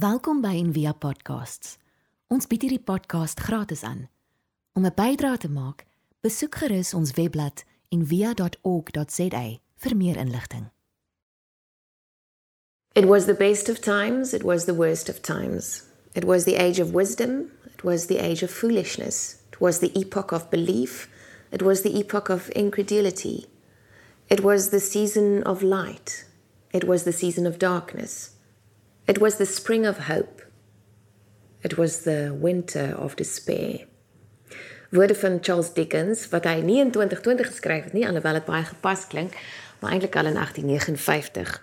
Welkom by Envia Podcasts. Ons bied hierdie podcast gratis aan. Om 'n bydrae te maak, besoek gerus ons webblad en via.org.za vir meer inligting. It was the best of times, it was the worst of times. It was the age of wisdom, it was the age of foolishness, it was the epoch of belief, it was the epoch of incredulity. It was the season of light, it was the season of darkness. It was the spring of hope, it was the winter of despair. woorde van Charles Dickens wat hy nie in 2020 geskryf het nie, alhoewel dit baie gepas klink, maar eintlik al in 1859.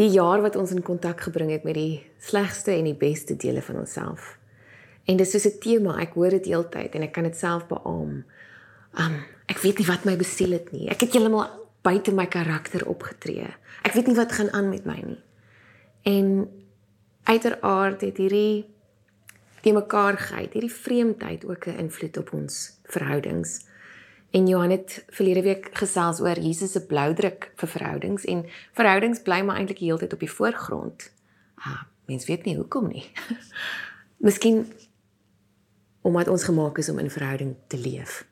Die jaar wat ons in kontak gebring het met die slegste en die beste dele van onsself. En dis soos 'n tema, ek hoor dit heeltyd en ek kan dit self beamoen. Um, ek weet nie wat my besiel het nie. Ek het heeltemal buite my karakter opgetree. Ek weet nie wat gaan aan met my nie. En uiteraard het hierdie te mekaar gehad. Hierdie vreemdheid ook 'n invloed op ons verhoudings. En Johan het verlede week gesels oor Jesus se bloudruk vir verhoudings en verhoudings bly maar eintlik heeltyd op die voorgrond. Ah, mens weet nie hoekom nie. Miskien omdat ons gemaak is om in verhouding te leef.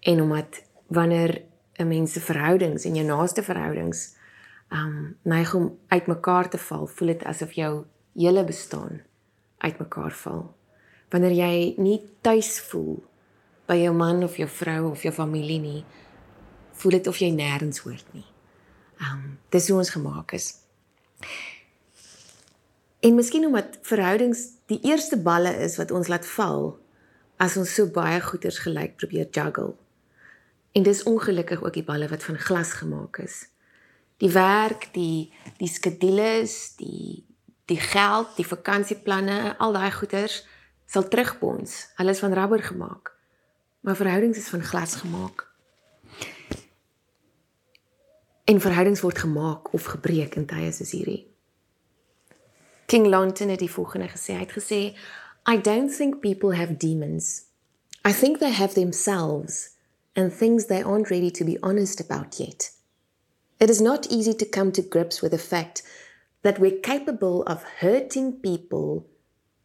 En omdat wanneer 'n mens se verhoudings en jou naaste verhoudings um neig om uitmekaar te val, voel dit asof jou hele bestaan uitmekaar val. Wanneer jy nie tuis voel by jou man of jou vrou of jou familie nie, voel dit of jy nêrens hoort nie. Um dis hoe ons gemaak is. En miskien omdat verhoudings die eerste balle is wat ons laat val as ons so baie goeders gelyk probeer juggle. En dis ongelukkig ook die balle wat van glas gemaak is. Die werk, die die skedules, die die geld, die vakansieplanne, al daai goeders sal terugbons. Hulle is van rubber gemaak. Maar verhoudings is van glas gemaak. En verhoudings word gemaak of gebreek in tye soos hierdie. King Lawton het die volgende gesê. Hy het gesê, "I don't think people have demons. I think they have themselves and things they aren't ready to be honest about yet. It is not easy to come to grips with the fact that we're capable of hurting people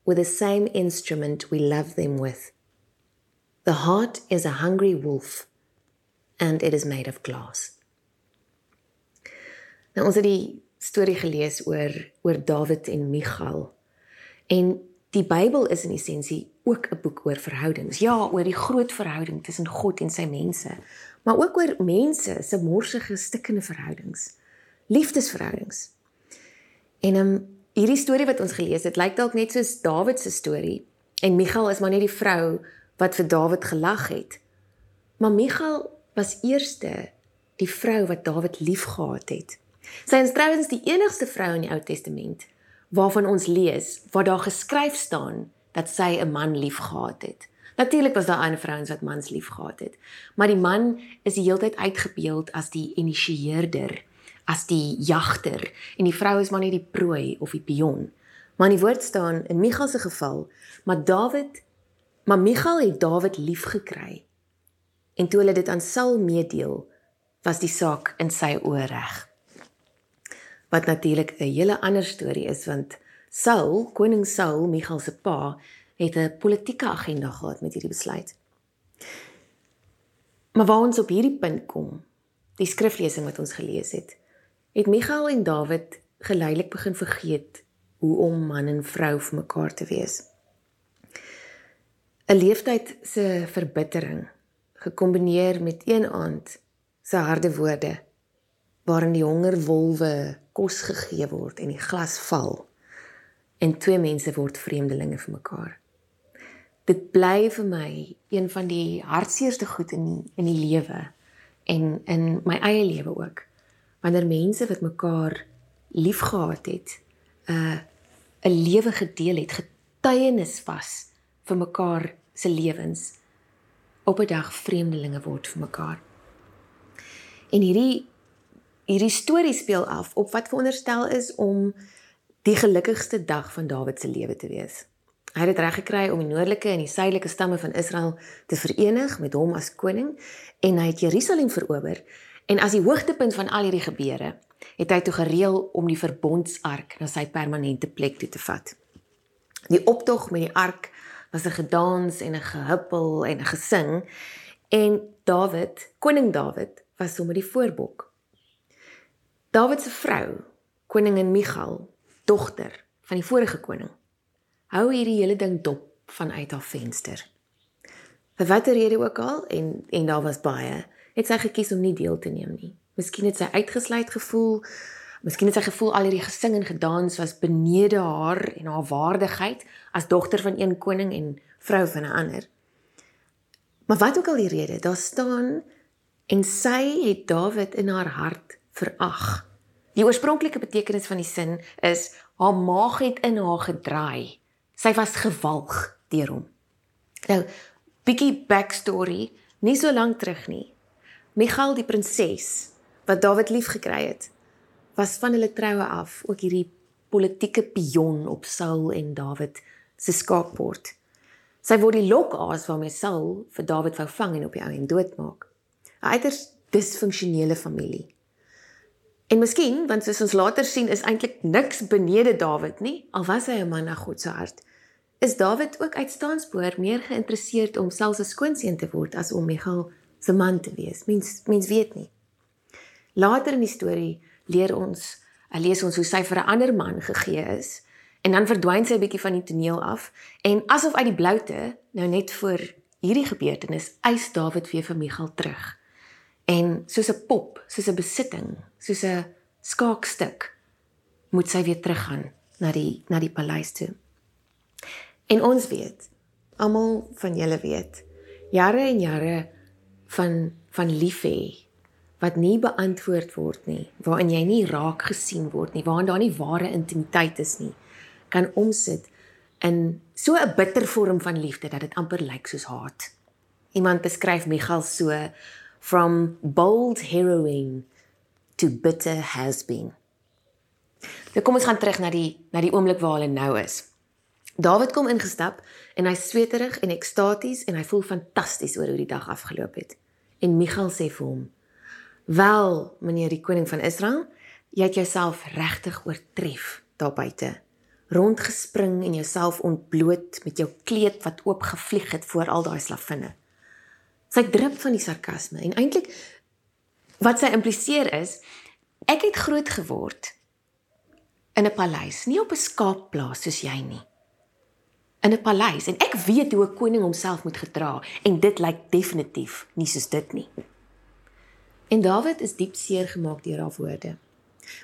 with the same instrument we love them with. The heart is a hungry wolf and it is made of glass. Nou ons het die storie gelees oor oor Dawid en Michal. En die Bybel is in essensie ook 'n boek oor verhoudings. Ja, oor die groot verhouding tussen God en sy mense, maar ook oor mense se morsige, stikkende verhoudings. Liefdesverhoudings. En um, hierdie storie wat ons gelees het, lyk dalk net soos Dawid se storie en Michal is maar net die vrou wat vir Dawid gelag het. Maar Michal was eerste die vrou wat Dawid liefgehad het. Sy is trouens die enigste vrou in die Ou Testament waarvan ons lees waar daar geskryf staan dat sy 'n man liefgehad het. Natuurlik was daar ander vrouens wat mans liefgehad het, maar die man is die heeltyd uitgebeeld as die initieerder as die jagter en die vrou is maar net die prooi of die pion. Maar in die woord staan in Michal se geval, maar Dawid, maar Michal het Dawid lief gekry. En toe hulle dit aan Saul meedeel, was die saak in sy oë reg. Wat natuurlik 'n hele ander storie is want Saul, koning Saul, Michal se pa, het 'n politieke agenda gehad met hierdie besluit. Maar waar ons op hierdie punt kom, die skriflesing wat ons gelees het, het Michael en David geleidelik begin vergeet hoe om man en vrou vir mekaar te wees. 'n Leeftyd se verbittering gekombineer met een aand se harde woorde waarin die honger wolwe kos gegee word en die glas val en twee mense word vreemdelinge vir mekaar. Dit bly vir my een van die hartseerste goed in die, in die lewe en in my eie lewe ook wanneer mense wat mekaar liefgehad het, 'n uh, 'n lewe gedeel het, getuienis was vir mekaar se lewens op 'n dag vreemdelinge word vir mekaar. En hierdie hierdie storie speel af op wat veronderstel is om die gelukkigste dag van Dawid se lewe te wees. Hy het dit reg gekry om die noordelike en die suidelike stamme van Israel te verenig met hom as koning en hy het Jerusalem verower En as die hoogtepunt van al hierdie gebeure, het hy toe gereël om die verbondsark na sy permanente plek toe te vat. Die optog met die ark was 'n gedans en 'n gehuppel en 'n gesing en Dawid, koning Dawid, was sommer die voorbok. Dawid se vrou, koningin Michal, dogter van die vorige koning, hou hierdie hele ding dop vanuit haar venster. Vir watter rede ook al en en daar was baie, het sy gekies om nie deel te neem nie. Miskien het sy uitgesluit gevoel. Miskien het sy gevoel al hierdie gesing en gedans was benede haar en haar waardigheid as dogter van een koning en vrou van 'n ander. Maar wat ook al die rede, daar staan en sy het Dawid in haar hart verag. Die oorspronklike betekenis van die sin is haar maag het in haar gedraai. Sy was gewalg deur hom. Nou, bietjie backstory, nie so lank terug nie. Michal die prinses wat Dawid liefgekry het, was van hulle troue af ook hierdie politieke pion op Saul en Dawid se skaakbord. Sy word die lokaas waarmee Saul vir Dawid wou vang en op die ou en doodmaak. 'n Uiters disfunksionele familie. En miskien, want soos ons later sien, is eintlik niks benede Dawid nie, al was hy 'n man na God se hart. Is Dawid ook uitstaanspoor meer geïnteresseerd om selfs 'n skoonseun te word as om Michal se man te wees? Mens mens weet nie. Later in die storie leer ons, uh, lees ons hoe sy vir 'n ander man gegee is en dan verdwyn sy 'n bietjie van die toneel af en asof uit die bloute nou net voor hierdie gebeurtenis eis Dawid weer vir Michal terug. En soos 'n pop, soos 'n besitting, soos 'n skaakstuk moet sy weer teruggaan na die na die paleis toe. En ons weet, almal van julle weet, jare en jare van van lief hê wat nie beantwoord word nie, waarin jy nie raak gesien word nie, waarin daar nie ware intimiteit is nie, kan omsit in so 'n bitter vorm van liefde dat dit amper lyk soos haat. Iemand beskryf Michal so from bold heroine to bitter has been. Nou kom ons gaan terug na die na die oomblik waar hulle nou is. Dawid kom ingestap en hy sweterig en ekstaties en hy voel fantasties oor hoe die dag afgeloop het. En Michal sê vir hom: Wel, meneer die koning van Israel, jy het jouself regtig oortref daar buite. Rondgespring en jouself ontbloot met jou kleed wat oopgevlieg het voor al daai slavinne. Sy drup van die sarkasme en eintlik wat sy impliseer is, ek het groot geword in 'n paleis, nie op 'n skaapplaas soos jy nie. In 'n paleis en ek weet hoe 'n koning homself moet gedra en dit lyk definitief nie soos dit nie. En Dawid is diep seer gemaak deur haar woorde.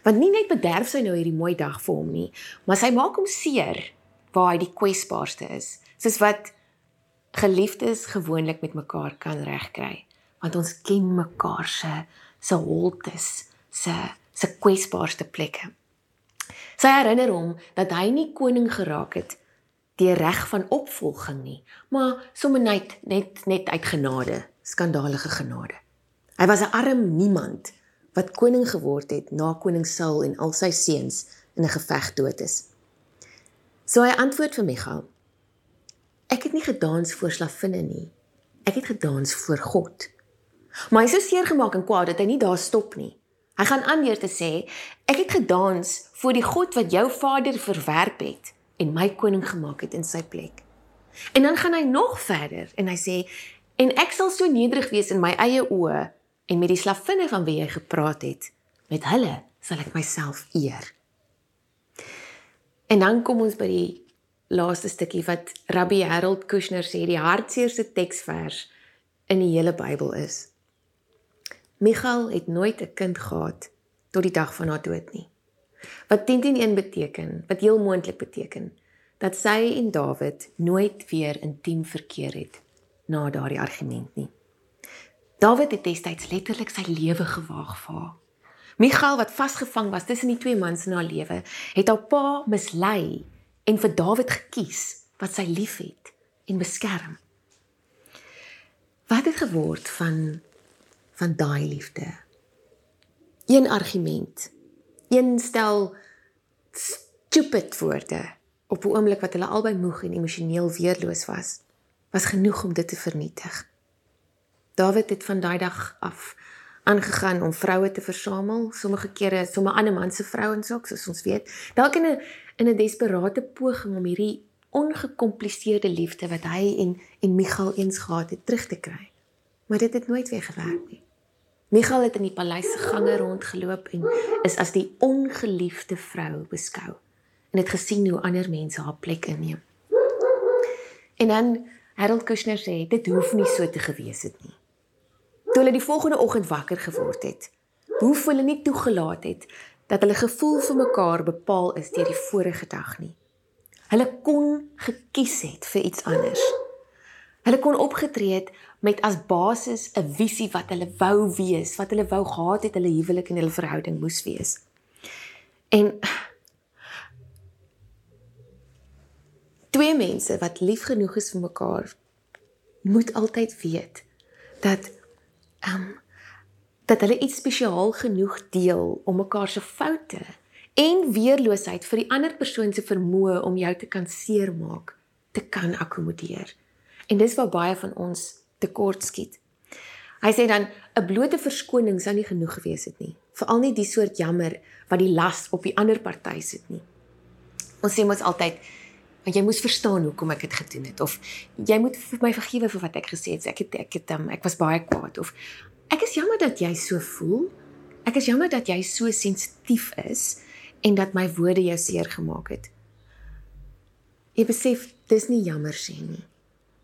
Want nie net bederf sy nou hierdie mooi dag vir hom nie, maar sy maak hom seer waar hy die kwesbaarste is, soos wat geliefdes gewoonlik met mekaar kan regkry, want ons ken mekaar se se holtes, se se kwesbaarste plekke. Sy herinner hom dat hy nie koning geraak het deur reg van opvolging nie, maar sommer net net net uit genade, skandalige genade. Hy was 'n arm niemand wat koning geword het na koning Saul en al sy seuns in 'n geveg dood is. So hy antwoord vir Michal: Ek het nie gedans voor slavinne nie. Ek het gedans voor God. Maar hy is so seer gemaak en kwaad dat hy nie daar stop nie. Hy gaan aan deur te sê: Ek het gedans voor die God wat jou vader verwerp het en my koning gemaak het in sy plek. En dan gaan hy nog verder en hy sê: En ek sal so nederig wees in my eie oë en met die slavinne van wie jy gepraat het, met hulle sal ek myself eer. En dan kom ons by die laaste stukkie wat Rabbi Harold Kushner sê die hartseerste teksvers in die hele Bybel is. Michal het nooit 'n kind gehad tot die dag van haar dood nie. Wat 10:1 beteken, wat heel moontlik beteken dat sy en Dawid nooit weer intiem verkeer het na daardie argument nie. Dawid het destyds letterlik sy lewe gewaag vir haar. Michal wat vasgevang was tussen die twee mans in haar lewe, het haar pa mislei en vir Dawid gekies wat sy liefhet en beskerm. Wat het geword van van daai liefde? Een argument, een stel stupid woorde op 'n oomblik wat hulle albei moeg en emosioneel weerloos was, was genoeg om dit te vernietig. Dawid het van daai dag af aangegaan om vroue te versamel. Sommige kere sommige ander man se vrouens ook, soos ons weet. Dalk in 'n in 'n desperate poging om hierdie ongekompliseerde liefde wat hy en en Michal eens gehad het terug te kry. Maar dit het nooit weer gewerk nie. Michal het in die paleis se gange rondgeloop en is as die ongeliefde vrou beskou en het gesien hoe ander mense haar plek inneem. En dan Harold Kushner sê dit hoef nie so te gewees het nie. Toe hulle die volgende oggend wakker geword het, hoef hulle nie toegelaat het dat hulle gevoel vir mekaar bepaal is deur die vorige dag nie. Hulle kon gekies het vir iets anders. Hulle kon opgetree het met as basis 'n visie wat hulle wou wees, wat hulle wou gehad het hulle huwelik en hulle verhouding moes wees. En twee mense wat lief genoeg is vir mekaar moet altyd weet dat ehm um, dat hulle iets spesiaal genoeg deel om mekaar se foute en weerloosheid vir die ander persoon se vermoë om jou te kan seermaak te kan akkommodeer. En dis waar baie van ons tekort skiet. Hy sê dan 'n blote verskoning sou nie genoeg gewees het nie, veral nie die soort jammer wat die las op die ander party sit nie. Ons sê mos altyd want jy moes verstaan hoekom ek dit gedoen het of jy moet vir my vergewe vir wat ek gesê het. Ek het ek het um, ek was baie kwaad of ek is jammer dat jy so voel. Ek is jammer dat jy so sensitief is en dat my woorde jou seer gemaak het. Jy besef dis nie jammer sê nie.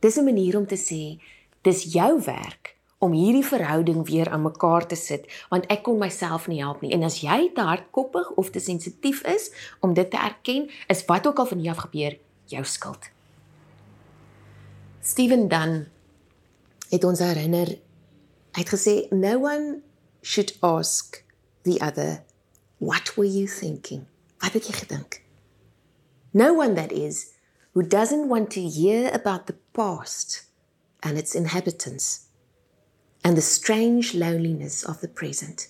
Dis 'n manier om te sê dis jou werk om hierdie verhouding weer aan mekaar te sit want ek kon myself nie help nie en as jy te hardkoppig of te sensitief is om dit te erken is wat ook al van jou af gebeur jou skuld. Steven Dunn het ons herinner hy het gesê no one should ask the other What were you thinking? Wat het jy gedink? No one that is who doesn't want to hear about the past and its inhabitants and the strange loneliness of the present.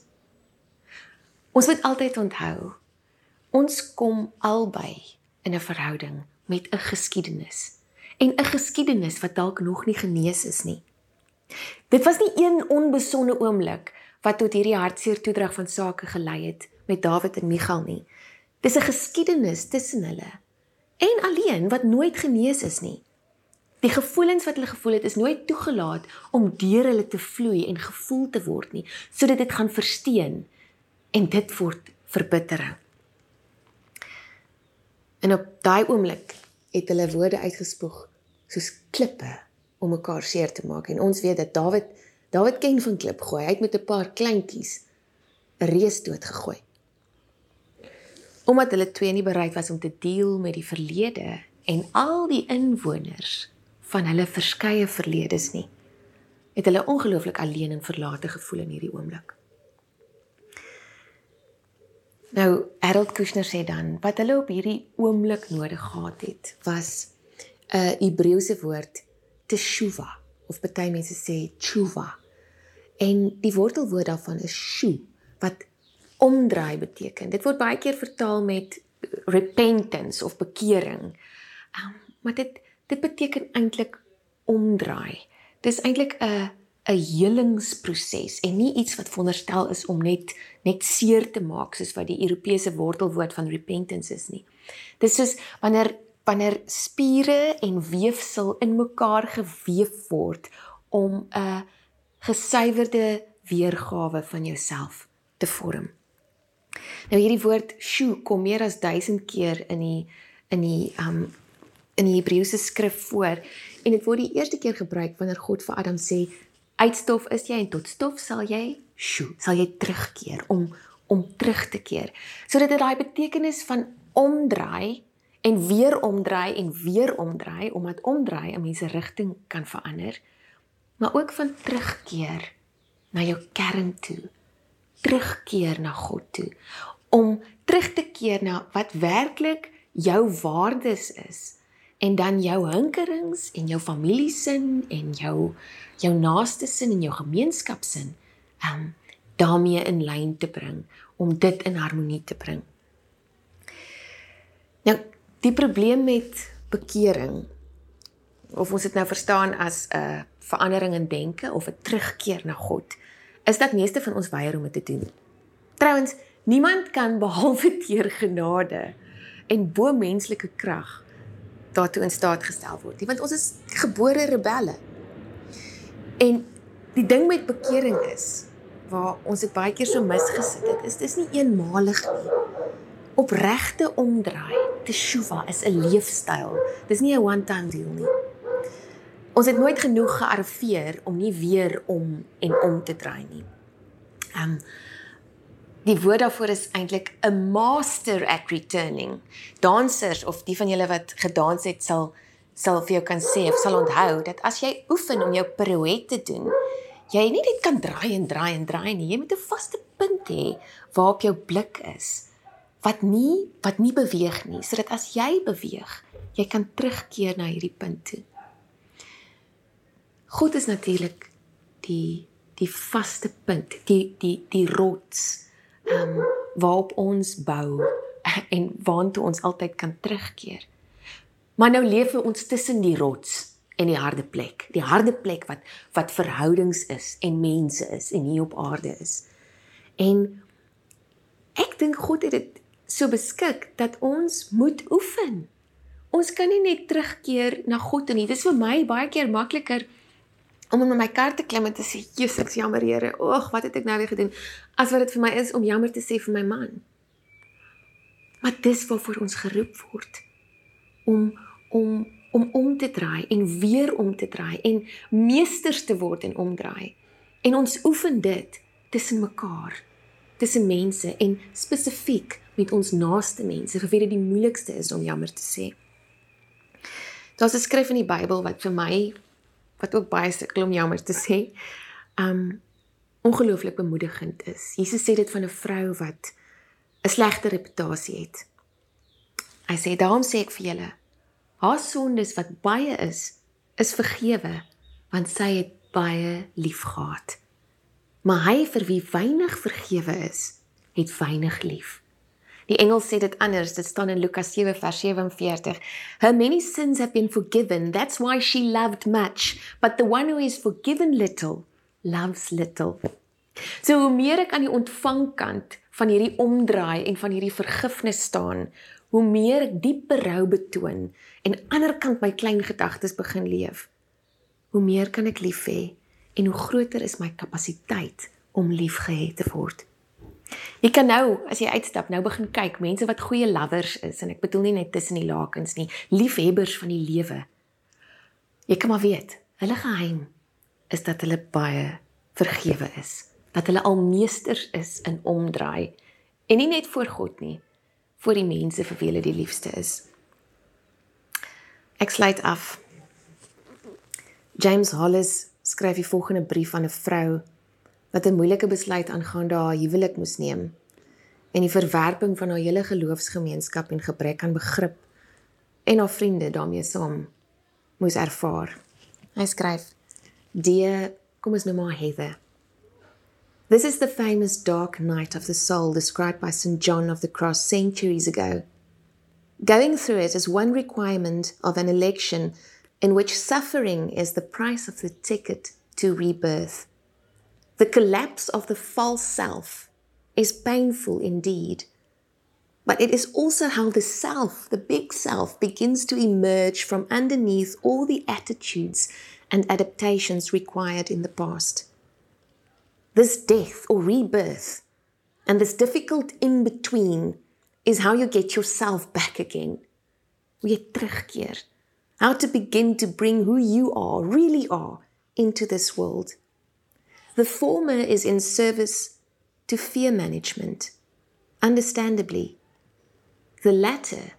Ons moet altyd onthou, ons kom albei in 'n verhouding met 'n geskiedenis en 'n geskiedenis wat dalk nog nie genees is nie. Dit was nie een onbesonde oomblik wat tot hierdie hartseer toedrag van sake gelei het met Dawid en Michal nie. Dis 'n geskiedenis tussen hulle en alleen wat nooit genees is nie. Die gevoelens wat hulle gevoel het is nooit toegelaat om deur hulle te vloei en gevoel te word nie, sodat dit gaan versteen en dit word verbittering. En op daai oomblik het hulle woorde uitgespoeg soos klippe om mekaar seer te maak en ons weet dat Dawid Dawid ken van klip gooi. Hy het met 'n paar kleintjies 'n reus doodgegooi omdat hulle twee nie bereid was om te deel met die verlede en al die inwoners van hulle verskeie verledes nie het hulle ongelooflik alleen en verlate gevoel in hierdie oomblik. Nou Harold Kushner sê dan wat hulle op hierdie oomblik nodig gehad het was 'n Hebreëse woord teshuva of baie mense sê tshuva. En die wortelwoord daarvan is shu wat omdraai beteken. Dit word baie keer vertaal met repentance of bekering. Um, maar dit dit beteken eintlik omdraai. Dis eintlik 'n 'n helingsproses en nie iets wat veronderstel is om net net seer te maak soos wat die Europese wortelwoord van repentance is nie. Dis soos wanneer wanneer spiere en weefsel in mekaar geweef word om 'n gesuiwerde weergawe van jouself te vorm. Nou hierdie woord shu kom meer as 1000 keer in die in die um in die Hebreëse skrif voor en dit word die eerste keer gebruik wanneer God vir Adam sê uit stof is jy en tot stof sal jy shu sal jy terugkeer om om terug te keer. So dit daai betekenis van omdraai en weer omdraai en weer omdraai omdat omdraai 'n mens se rigting kan verander, maar ook van terugkeer na jou kern toe terugkeer na God toe om terug te keer na wat werklik jou waardes is en dan jou hinkerings en jou familiesin en jou jou naaste sin en jou gemeenskapsin um daarmee in lyn te bring om dit in harmonie te bring. Nou die probleem met bekering of ons dit nou verstaan as 'n verandering in denke of 'n terugkeer na God is dat meeste van ons weier om dit te doen. Trouwens, niemand kan behalwe deur genade en bo menslike krag daartoe in staat gestel word nie, want ons is gebore rebelle. En die ding met bekering is waar ons dit baie keer so misgesit het, is dis nie eenmalig nie. Opregte omdraai, teshuva is 'n leefstyl. Dis nie 'n one-time deal nie. Ons het nooit genoeg gearriveer om nie weer om en om te draai nie. Ehm um, die woord daarvoor is eintlik 'n master at returning. Dansers of die van julle wat gedans het sal sal vir jou kan sê of sal onthou dat as jy oefen om jou pirouette te doen, jy nie net kan draai en draai en draai nie. Jy moet 'n vaste punt hê waarop jou blik is wat nie wat nie beweeg nie, sodat as jy beweeg, jy kan terugkeer na hierdie punt toe. God is natuurlik die die vaste punt, die die die rots ehm um, waarop ons bou en waartoe ons altyd kan terugkeer. Maar nou leef ons tussen die rots en die harde plek. Die harde plek wat wat verhoudings is en mense is en hier op aarde is. En ek dink God het dit so beskik dat ons moet oefen. Ons kan nie net terugkeer na God en dit is vir my baie keer makliker om in my kar te klim en te sê, "Jesus, ek jammer Here. Ag, wat het ek nou weer gedoen?" As wat dit vir my is om jammer te sê vir my man. Maar dis waarvoor ons geroep word om om om om te draai en weer om te draai en meesters te word in omdraai. En ons oefen dit tussen mekaar, tussen mense en spesifiek met ons naaste mense, vir wie dit die moeilikste is om jammer te sê. Daar's 'n skrif in die Bybel wat vir my wat ook baie sukkel om jammer te sê, um ongelooflik bemoedigend is. Jesus sê dit van 'n vrou wat 'n slegte reputasie het. Hy sê daarom sê ek vir julle, haar sondes wat baie is, is vergewe, want sy het baie liefgehad. Maar hy vir wie weinig vergewe is, het weinig lief. Die engel sê dit anders. Dit staan in Lukas 7 vers 47. Her many sins have been forgiven. That's why she loved much. But the one who is forgiven little loves little. So hoe meer ek aan die ontvangkant van hierdie omdraai en van hierdie vergifnis staan, hoe meer ek diep berou betoon en ander kant my klein gedagtes begin leef, hoe meer kan ek lief hê en hoe groter is my kapasiteit om liefgehad te word. Jy kan nou as jy uitstap nou begin kyk mense wat goeie lovers is en ek bedoel nie net tussen die lakens nie, liefhebbers van die lewe. Jy kan maar weet, hulle geheim is dat hulle baie vergewe is, dat hulle al meesters is in omdraai en nie net voor God nie, voor die mense vir wie hulle die liefste is. Ek sluit af. James Hollis skryf die volgende brief aan 'n vrou wat 'n moeilike besluit aangaande haar huwelik moes neem en die verwerping van haar hele geloofsgemeenskap en gebrek aan begrip en haar vriende daarmee saam moes ervaar. Hy skryf: "Dear, kom ons noem haar Heather. This is the famous dark night of the soul described by St. John of the Cross centuries ago. Going through it is one requirement of an election in which suffering is the price of the ticket to rebirth." The collapse of the false self is painful indeed. But it is also how the self, the big self, begins to emerge from underneath all the attitudes and adaptations required in the past. This death or rebirth and this difficult in between is how you get yourself back again. How to begin to bring who you are, really are, into this world. The former is in service to fear management, understandably. The latter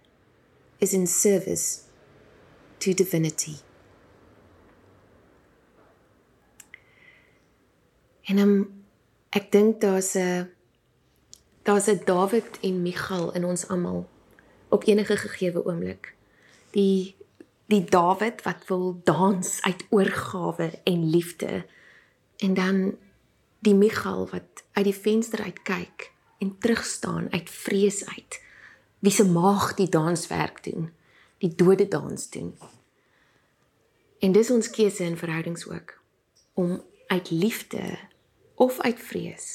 is in service to divinity. En um, ek dink daar's 'n daar's 'n Dawid en Michal in ons almal op enige gegeewe oomblik. Die die Dawid wat wil dans uit oorgawe en liefde En dan die Michal wat uit die venster uit kyk en terug staan uit vrees uit. Wie se maag die danswerk doen, die dode dans doen. En dis ons keuse in verhoudings ook om uit liefde of uit vrees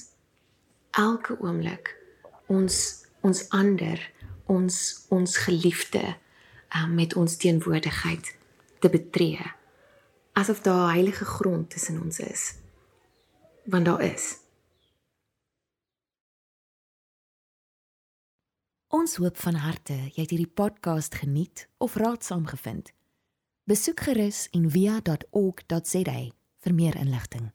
elke oomblik ons ons ander ons ons geliefde um, met ons teenwoordigheid te betree asof daar heilige grond tussen ons is want daar is Ons hoop van harte jy het hierdie podcast geniet of raadsaam gevind. Besoek gerus en via.ok.za vir meer inligting.